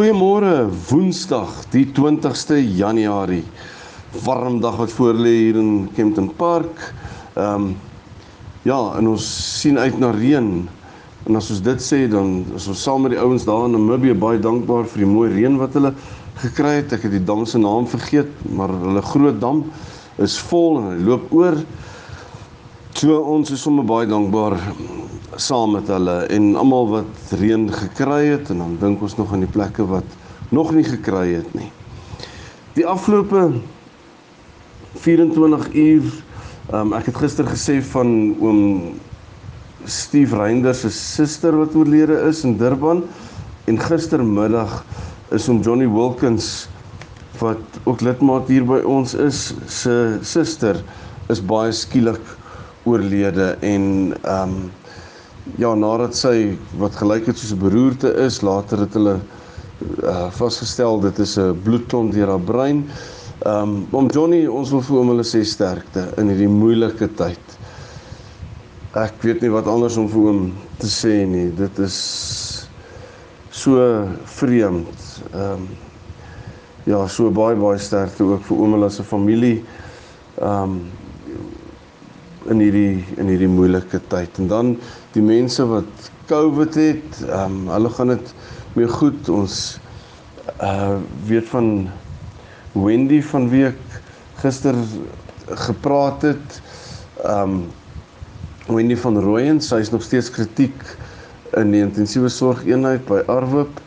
Goeiemôre, Woensdag, die 20ste Januarie. Warm dag wat voor lê hier in Kempton Park. Ehm um, ja, en ons sien uit na reën. En as ons dit sê, dan is ons saam met die ouens daar in Namibië baie dankbaar vir die mooi reën wat hulle gekry het. Ek het die dam se naam vergeet, maar hulle groot dam is vol en hy loop oor. So ons is sommer baie dankbaar saam met hulle en almal wat reën gekry het en dan dink ons nog aan die plekke wat nog nie gekry het nie. Die afgelope 24 uur um, ek het gister gesê van oom Steve Reinders se suster wat oorlede is in Durban en gistermiddag is oom Johnny Wilkins wat ook lidmaat hier by ons is se suster is baie skielik oorlede en ehm um, ja, nadat sy wat gelyk het soos 'n beroerte is, later het hulle uh vasgestel dit is 'n bloedklont deur haar brein. Um om Johnny, ons wil vir hom hulle sê sterkte in hierdie moeilike tyd. Ek weet nie wat anders om vir hom te sê nie. Dit is so vreemd. Um ja, so baie baie sterkte ook vir oom hulle se familie. Um in hierdie in hierdie moeilike tyd. En dan die mense wat COVID het, ehm um, hulle gaan dit mee goed. Ons uh weet van Wendy van week gister gepraat het. Ehm um, Wendy van Rooyen, sy is nog steeds kritiek in die intensiewe sorg eenheid by Arwip.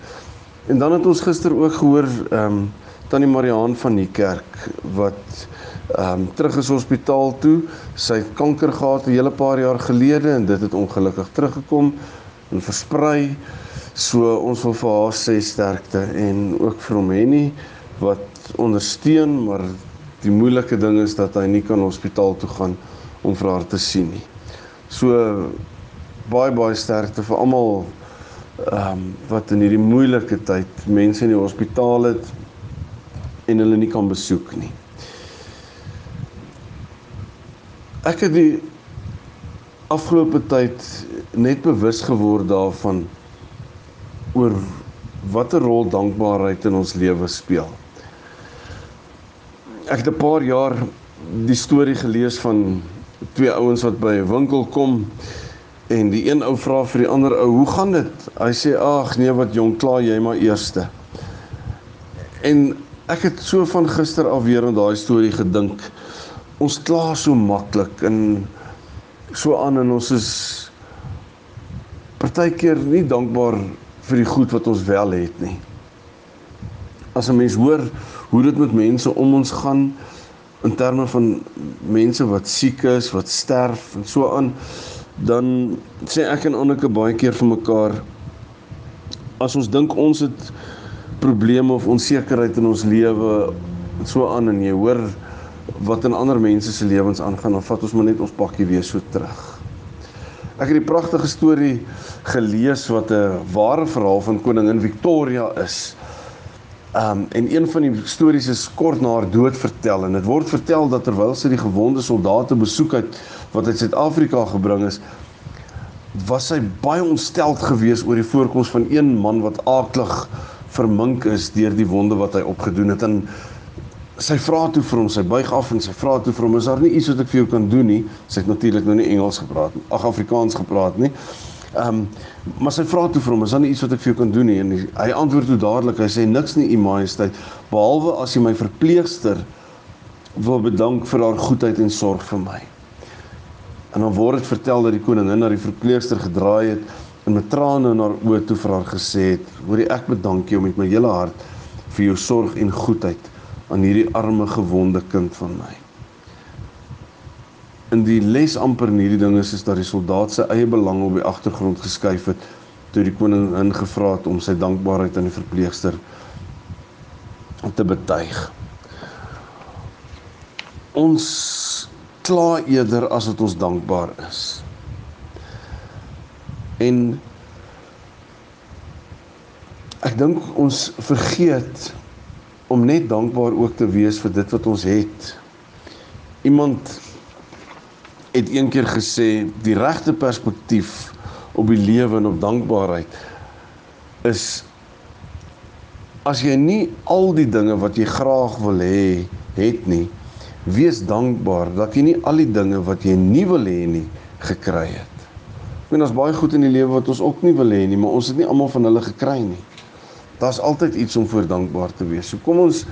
En dan het ons gister ook gehoor ehm um, Tannie Mariaan van die kerk wat ehm um, terug is hospitaal toe. Sy het kanker gehad 'n hele paar jaar gelede en dit het ongelukkig teruggekom en versprei. So ons wil vir haar sê sterkte en ook vir hom Henny wat ondersteun, maar die moeilike ding is dat hy nie kan hospitaal toe gaan om vir haar te sien nie. So baie baie sterkte vir almal ehm um, wat in hierdie moeilike tyd mense in die hospitaal het en hulle nie kan besoek nie. Ek het die afgelope tyd net bewus geword daarvan oor watter rol dankbaarheid in ons lewe speel. Ek het 'n paar jaar die storie gelees van twee ouens wat by 'n winkel kom en die een ou vra vir die ander ou, "Hoe gaan dit?" Hy sê, "Ag nee, wat jong, klaar jy maar eerste." En ek het so van gister af weer aan daai storie gedink ons kla so maklik en so aan en ons is partykeer nie dankbaar vir die goed wat ons wel het nie. As 'n mens hoor hoe dit met mense om ons gaan in terme van mense wat siek is, wat sterf en so aan, dan sê ek en Anneke baie keer vir mekaar as ons dink ons het probleme of onsekerheid in ons lewe so aan en jy hoor wat in ander mense se lewens aangaan, dan vat ons maar net ons pakkie weer so terug. Ek het die pragtige storie gelees wat 'n ware verhaal van koningin Victoria is. Um en een van die stories is kort na haar dood vertel en dit word vertel dat terwyl sy die gewonde soldate besoek het wat uit Suid-Afrika gebring is, was sy baie ontsteld geweest oor die voorkoms van een man wat aaklig vermink is deur die wonde wat hy opgedoen het en sy vra toe vir hom, sy buig af en sy vra toe vir hom, is daar nie iets wat ek vir jou kan doen nie? Sy het natuurlik nou nie Engels gepraat nie, ag Afrikaans gepraat nie. Ehm um, maar sy vra toe vir hom, is daar nie iets wat ek vir jou kan doen nie? En hy antwoord toe dadelik, hy sê niks nie, u majesteit, behalwe as jy my verpleegster wil bedank vir haar goedheid en sorg vir my. En dan word dit vertel dat die koningin na die verpleegster gedraai het en met trane in haar oë toe vir haar gesê het: "Hoorie, ek bedank jou met my hele hart vir jou sorg en goedheid." Aan hierdie arme gewonde kind van my. In die les amper in hierdie ding is is dat die soldaat se eie belang op die agtergrond geskuif het toe die koning ingevra het om sy dankbaarheid aan die verpleegster te betuig. Ons kla eerder as wat ons dankbaar is. En ek dink ons vergeet om net dankbaar ook te wees vir dit wat ons het. Iemand het eendag gesê die regte perspektief op die lewe en op dankbaarheid is as jy nie al die dinge wat jy graag wil hê het nie, wees dankbaar dat jy nie al die dinge wat jy nie wil hê nie gekry het. Ek meen ons baie goed in die lewe wat ons ook nie wil hê nie, maar ons het nie almal van hulle gekry nie. Daar's altyd iets om voor dankbaar te wees. So kom ons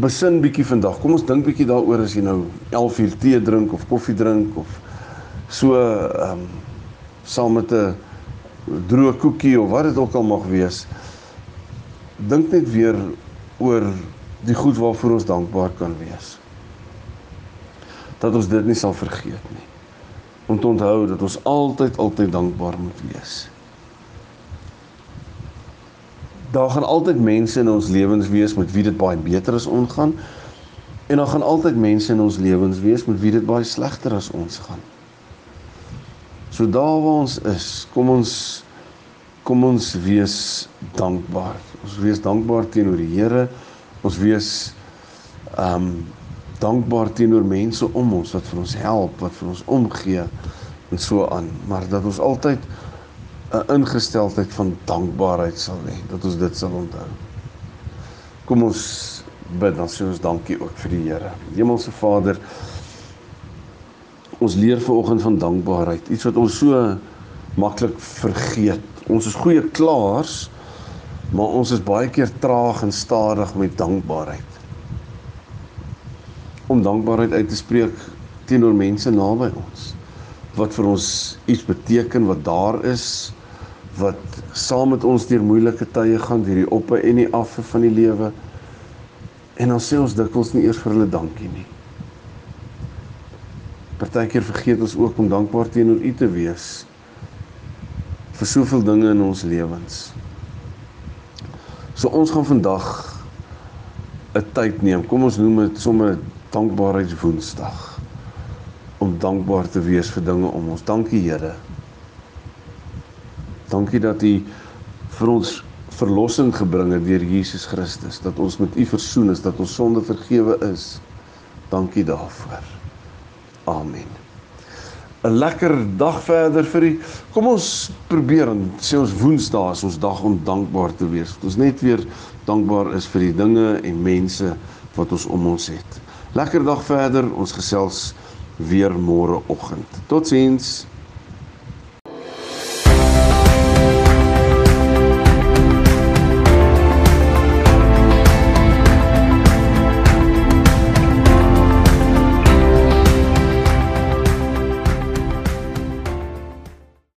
besin bietjie vandag. Kom ons dink bietjie daaroor as jy nou 11 uur tee drink of koffie drink of so ehm um, saam met 'n droë koekie of wat dit ook al mag wees. Dink net weer oor die goed waarvoor ons dankbaar kan wees. Dat ons dit nie sal vergeet nie. Om te onthou dat ons altyd altyd dankbaar moet wees. Daar gaan altyd mense in ons lewens wees met wie dit baie beter as ons gaan en daar gaan altyd mense in ons lewens wees met wie dit baie slegter as ons gaan. So daar waar ons is, kom ons kom ons wees dankbaar. Ons wees dankbaar teenoor die Here. Ons wees ehm um, dankbaar teenoor mense om ons wat vir ons help, wat vir ons omgee en so aan, maar dat ons altyd 'n ingesteldheid van dankbaarheid sal hê, dat ons dit sal onthou. Kom ons bid dan sê ons dankie ook vir die Here. Hemelse Vader, Ons leer vanoggend van dankbaarheid, iets wat ons so maklik vergeet. Ons is goeie klaars, maar ons is baie keer traag en stadig met dankbaarheid. Om dankbaarheid uit te spreek teenoor mense naby ons wat vir ons iets beteken wat daar is wat saam met ons deur moeilike tye gaan deur die oppe en die afse van die lewe en dan sê ons dikwels nie eers vir hulle dankie nie Partykeer vergeet ons ook om dankbaar teenoor U te wees vir soveel dinge in ons lewens. So ons gaan vandag 'n tyd neem. Kom ons noem dit sommer dankbaarheidswoensdag om dankbaar te wees vir dinge om ons. Dankie Here. Dankie dat U vir ons verlossing gebring het deur Jesus Christus, dat ons met U versoen is, dat ons sonde vergewe is. Dankie daarvoor. Amen. 'n Lekker dag verder vir u. Kom ons probeer en sê ons Woensdae is ons dag om dankbaar te wees. Dat ons net weer dankbaar is vir die dinge en mense wat ons om ons het. Lekker dag verder. Ons gesels weer môre oggend. Totsiens.